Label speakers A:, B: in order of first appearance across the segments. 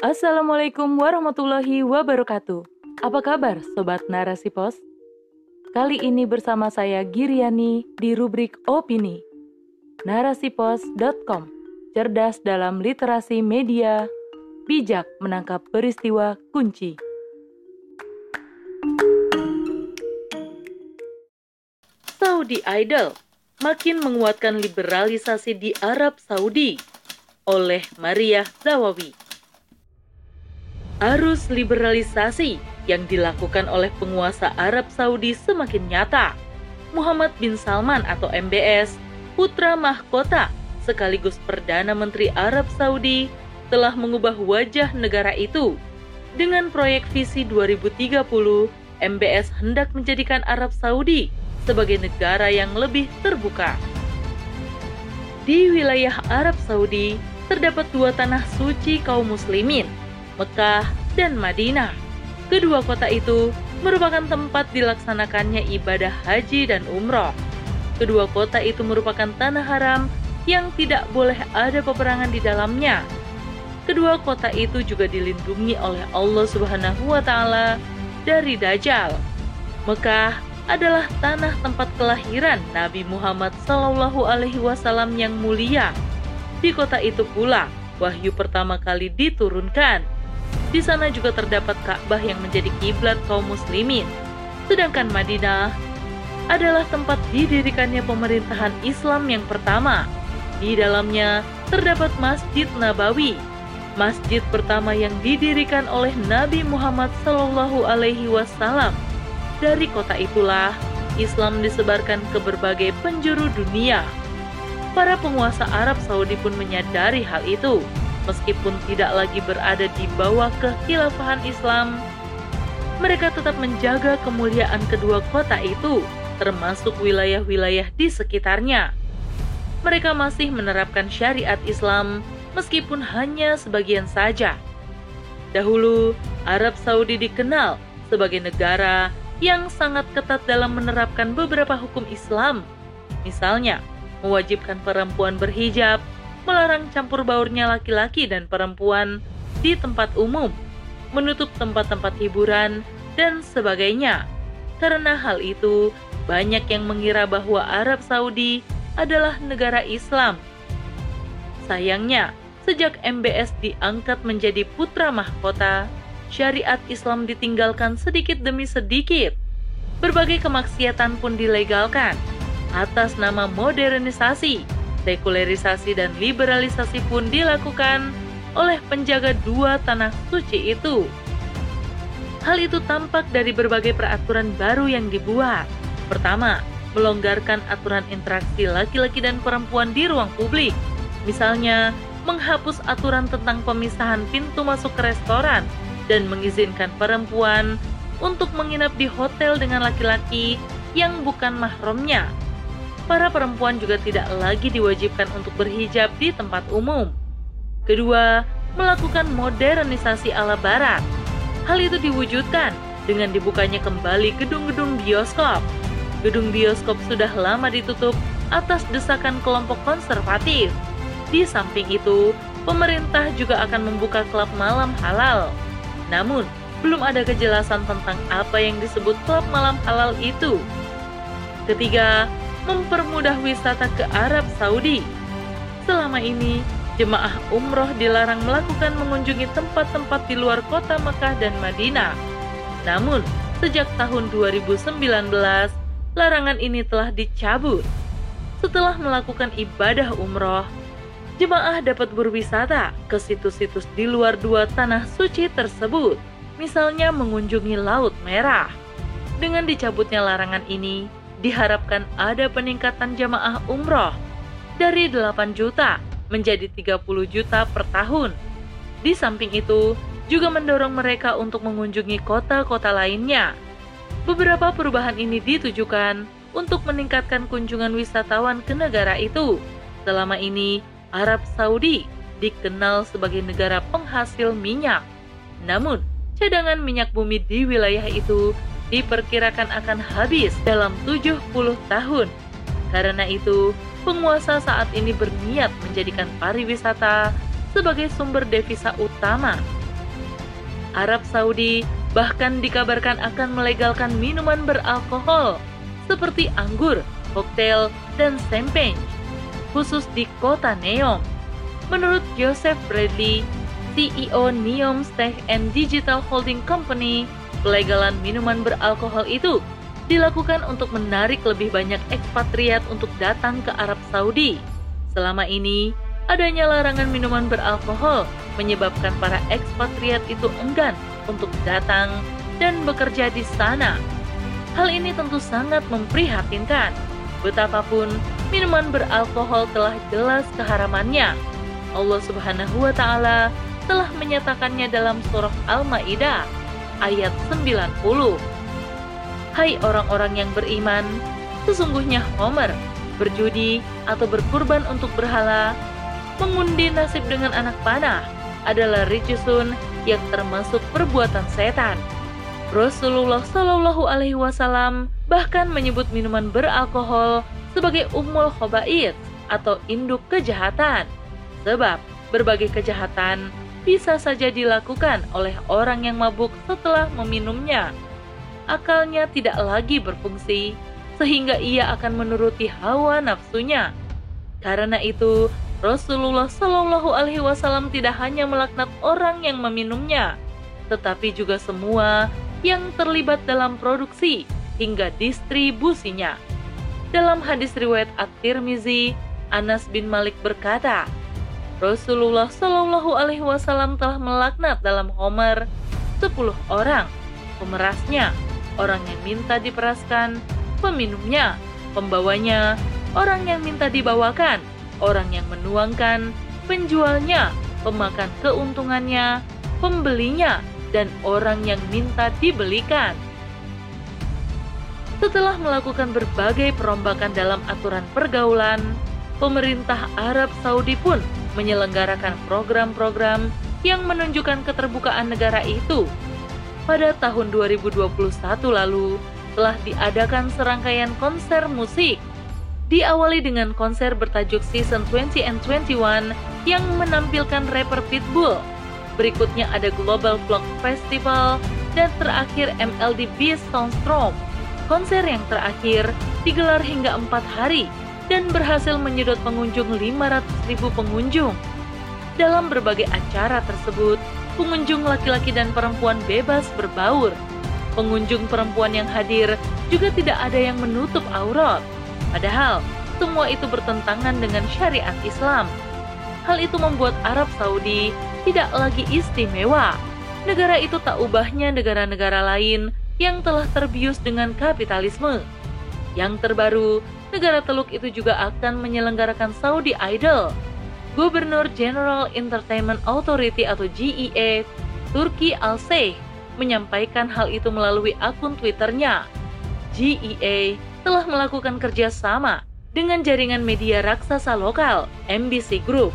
A: Assalamualaikum warahmatullahi wabarakatuh. Apa kabar Sobat Narasi Pos? Kali ini bersama saya Giriani di rubrik Opini. Narasipos.com Cerdas dalam literasi media, bijak menangkap peristiwa kunci. Saudi Idol makin menguatkan liberalisasi di Arab Saudi oleh Maria Zawawi. Arus liberalisasi yang dilakukan oleh penguasa Arab Saudi semakin nyata. Muhammad bin Salman atau MBS, putra mahkota sekaligus Perdana Menteri Arab Saudi, telah mengubah wajah negara itu. Dengan proyek visi 2030, MBS hendak menjadikan Arab Saudi sebagai negara yang lebih terbuka. Di wilayah Arab Saudi terdapat dua tanah suci kaum muslimin, Mekah, dan Madinah. Kedua kota itu merupakan tempat dilaksanakannya ibadah haji dan umroh. Kedua kota itu merupakan tanah haram yang tidak boleh ada peperangan di dalamnya. Kedua kota itu juga dilindungi oleh Allah Subhanahu wa taala dari dajjal. Mekah adalah tanah tempat kelahiran Nabi Muhammad Sallallahu alaihi wasallam yang mulia. Di kota itu pula wahyu pertama kali diturunkan di sana juga terdapat Ka'bah yang menjadi kiblat kaum muslimin. Sedangkan Madinah adalah tempat didirikannya pemerintahan Islam yang pertama. Di dalamnya terdapat Masjid Nabawi, masjid pertama yang didirikan oleh Nabi Muhammad Shallallahu Alaihi Wasallam. Dari kota itulah Islam disebarkan ke berbagai penjuru dunia. Para penguasa Arab Saudi pun menyadari hal itu meskipun tidak lagi berada di bawah kekhilafahan Islam, mereka tetap menjaga kemuliaan kedua kota itu, termasuk wilayah-wilayah di sekitarnya. Mereka masih menerapkan syariat Islam meskipun hanya sebagian saja. Dahulu, Arab Saudi dikenal sebagai negara yang sangat ketat dalam menerapkan beberapa hukum Islam. Misalnya, mewajibkan perempuan berhijab, melarang campur baurnya laki-laki dan perempuan di tempat umum, menutup tempat-tempat hiburan, dan sebagainya. Karena hal itu, banyak yang mengira bahwa Arab Saudi adalah negara Islam. Sayangnya, sejak MBS diangkat menjadi putra mahkota, syariat Islam ditinggalkan sedikit demi sedikit. Berbagai kemaksiatan pun dilegalkan atas nama modernisasi Sekularisasi dan liberalisasi pun dilakukan oleh penjaga dua tanah suci itu. Hal itu tampak dari berbagai peraturan baru yang dibuat. Pertama, melonggarkan aturan interaksi laki-laki dan perempuan di ruang publik. Misalnya, menghapus aturan tentang pemisahan pintu masuk ke restoran dan mengizinkan perempuan untuk menginap di hotel dengan laki-laki yang bukan mahramnya para perempuan juga tidak lagi diwajibkan untuk berhijab di tempat umum. Kedua, melakukan modernisasi ala barat. Hal itu diwujudkan dengan dibukanya kembali gedung-gedung bioskop. Gedung bioskop sudah lama ditutup atas desakan kelompok konservatif. Di samping itu, pemerintah juga akan membuka klub malam halal. Namun, belum ada kejelasan tentang apa yang disebut klub malam halal itu. Ketiga, mempermudah wisata ke Arab Saudi. Selama ini, jemaah umroh dilarang melakukan mengunjungi tempat-tempat di luar kota Mekah dan Madinah. Namun, sejak tahun 2019, larangan ini telah dicabut. Setelah melakukan ibadah umroh, jemaah dapat berwisata ke situs-situs di luar dua tanah suci tersebut, misalnya mengunjungi Laut Merah. Dengan dicabutnya larangan ini, diharapkan ada peningkatan jamaah umroh dari 8 juta menjadi 30 juta per tahun. Di samping itu, juga mendorong mereka untuk mengunjungi kota-kota lainnya. Beberapa perubahan ini ditujukan untuk meningkatkan kunjungan wisatawan ke negara itu. Selama ini, Arab Saudi dikenal sebagai negara penghasil minyak. Namun, cadangan minyak bumi di wilayah itu diperkirakan akan habis dalam 70 tahun. Karena itu, penguasa saat ini berniat menjadikan pariwisata sebagai sumber devisa utama Arab Saudi bahkan dikabarkan akan melegalkan minuman beralkohol seperti anggur, koktail, dan champagne, khusus di kota Neom. Menurut Joseph Bradley, CEO Neom Tech and Digital Holding Company, pelegalan minuman beralkohol itu dilakukan untuk menarik lebih banyak ekspatriat untuk datang ke Arab Saudi. Selama ini, adanya larangan minuman beralkohol menyebabkan para ekspatriat itu enggan untuk datang dan bekerja di sana. Hal ini tentu sangat memprihatinkan. Betapapun minuman beralkohol telah jelas keharamannya. Allah Subhanahu wa taala telah menyatakannya dalam surah Al-Maidah ayat 90. Hai orang-orang yang beriman, sesungguhnya Homer berjudi atau berkurban untuk berhala, mengundi nasib dengan anak panah adalah ricusun yang termasuk perbuatan setan. Rasulullah Shallallahu Alaihi Wasallam bahkan menyebut minuman beralkohol sebagai umul khobait atau induk kejahatan. Sebab berbagai kejahatan bisa saja dilakukan oleh orang yang mabuk setelah meminumnya. Akalnya tidak lagi berfungsi, sehingga ia akan menuruti hawa nafsunya. Karena itu, Rasulullah Shallallahu Alaihi Wasallam tidak hanya melaknat orang yang meminumnya, tetapi juga semua yang terlibat dalam produksi hingga distribusinya. Dalam hadis riwayat At-Tirmizi, Anas bin Malik berkata, Rasulullah Shallallahu Alaihi Wasallam telah melaknat dalam Homer 10 orang, pemerasnya, orang yang minta diperaskan, peminumnya, pembawanya, orang yang minta dibawakan, orang yang menuangkan, penjualnya, pemakan keuntungannya, pembelinya, dan orang yang minta dibelikan. Setelah melakukan berbagai perombakan dalam aturan pergaulan, pemerintah Arab Saudi pun menyelenggarakan program-program yang menunjukkan keterbukaan negara itu. Pada tahun 2021 lalu, telah diadakan serangkaian konser musik diawali dengan konser bertajuk Season 20 and 21 yang menampilkan rapper Pitbull. Berikutnya ada Global Vlog Festival dan terakhir MLD Beast Soundstorm. Konser yang terakhir digelar hingga empat hari dan berhasil menyedot pengunjung 500 ribu pengunjung. Dalam berbagai acara tersebut, pengunjung laki-laki dan perempuan bebas berbaur. Pengunjung perempuan yang hadir juga tidak ada yang menutup aurat Padahal semua itu bertentangan dengan syariat Islam. Hal itu membuat Arab Saudi tidak lagi istimewa. Negara itu tak ubahnya negara-negara lain yang telah terbius dengan kapitalisme. Yang terbaru, negara Teluk itu juga akan menyelenggarakan Saudi Idol. Gubernur General Entertainment Authority atau GEA, Turki Al-Sheikh, menyampaikan hal itu melalui akun Twitternya. GEA telah melakukan kerjasama dengan jaringan media raksasa lokal, MBC Group.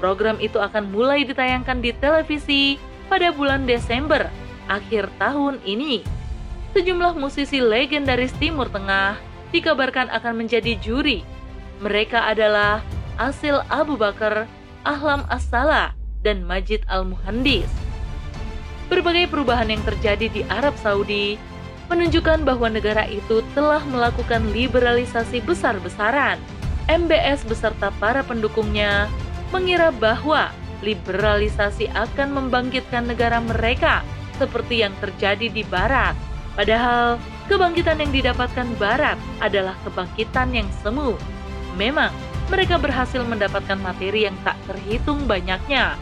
A: Program itu akan mulai ditayangkan di televisi pada bulan Desember akhir tahun ini. Sejumlah musisi legendaris Timur Tengah dikabarkan akan menjadi juri. Mereka adalah Asil Abu Bakar, Ahlam As-Sala, dan Majid Al-Muhandis. Berbagai perubahan yang terjadi di Arab Saudi menunjukkan bahwa negara itu telah melakukan liberalisasi besar-besaran. MBS beserta para pendukungnya mengira bahwa liberalisasi akan membangkitkan negara mereka seperti yang terjadi di Barat. Padahal, kebangkitan yang didapatkan Barat adalah kebangkitan yang semu. Memang, mereka berhasil mendapatkan materi yang tak terhitung banyaknya.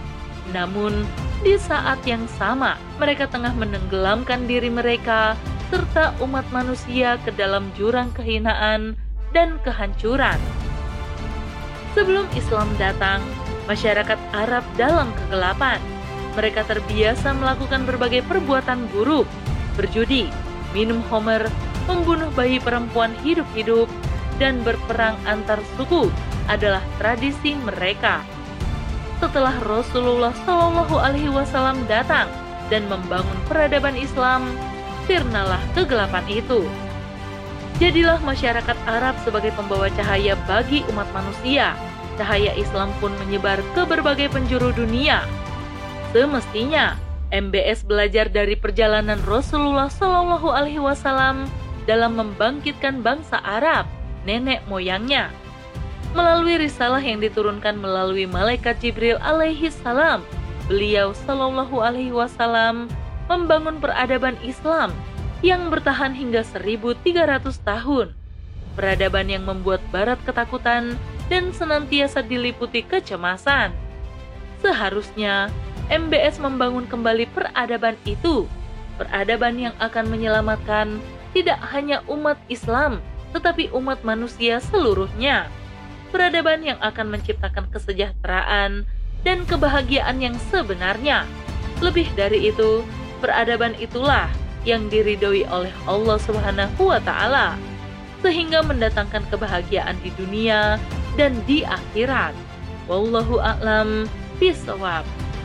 A: Namun, di saat yang sama, mereka tengah menenggelamkan diri mereka serta umat manusia ke dalam jurang kehinaan dan kehancuran. Sebelum Islam datang, masyarakat Arab dalam kegelapan. Mereka terbiasa melakukan berbagai perbuatan buruk, berjudi, minum homer, membunuh bayi perempuan hidup-hidup, dan berperang antar suku adalah tradisi mereka. Setelah Rasulullah Shallallahu Alaihi Wasallam datang dan membangun peradaban Islam, sirnalah kegelapan itu. Jadilah masyarakat Arab sebagai pembawa cahaya bagi umat manusia. Cahaya Islam pun menyebar ke berbagai penjuru dunia. Semestinya, MBS belajar dari perjalanan Rasulullah Shallallahu Alaihi Wasallam dalam membangkitkan bangsa Arab, nenek moyangnya. Melalui risalah yang diturunkan melalui malaikat Jibril alaihi salam, beliau Shallallahu Alaihi Wasallam membangun peradaban Islam yang bertahan hingga 1300 tahun. Peradaban yang membuat Barat ketakutan dan senantiasa diliputi kecemasan. Seharusnya MBS membangun kembali peradaban itu, peradaban yang akan menyelamatkan tidak hanya umat Islam, tetapi umat manusia seluruhnya. Peradaban yang akan menciptakan kesejahteraan dan kebahagiaan yang sebenarnya. Lebih dari itu, peradaban itulah yang diridhoi oleh Allah Subhanahu wa taala sehingga mendatangkan kebahagiaan di dunia dan di akhirat. Wallahu a'lam bishawab.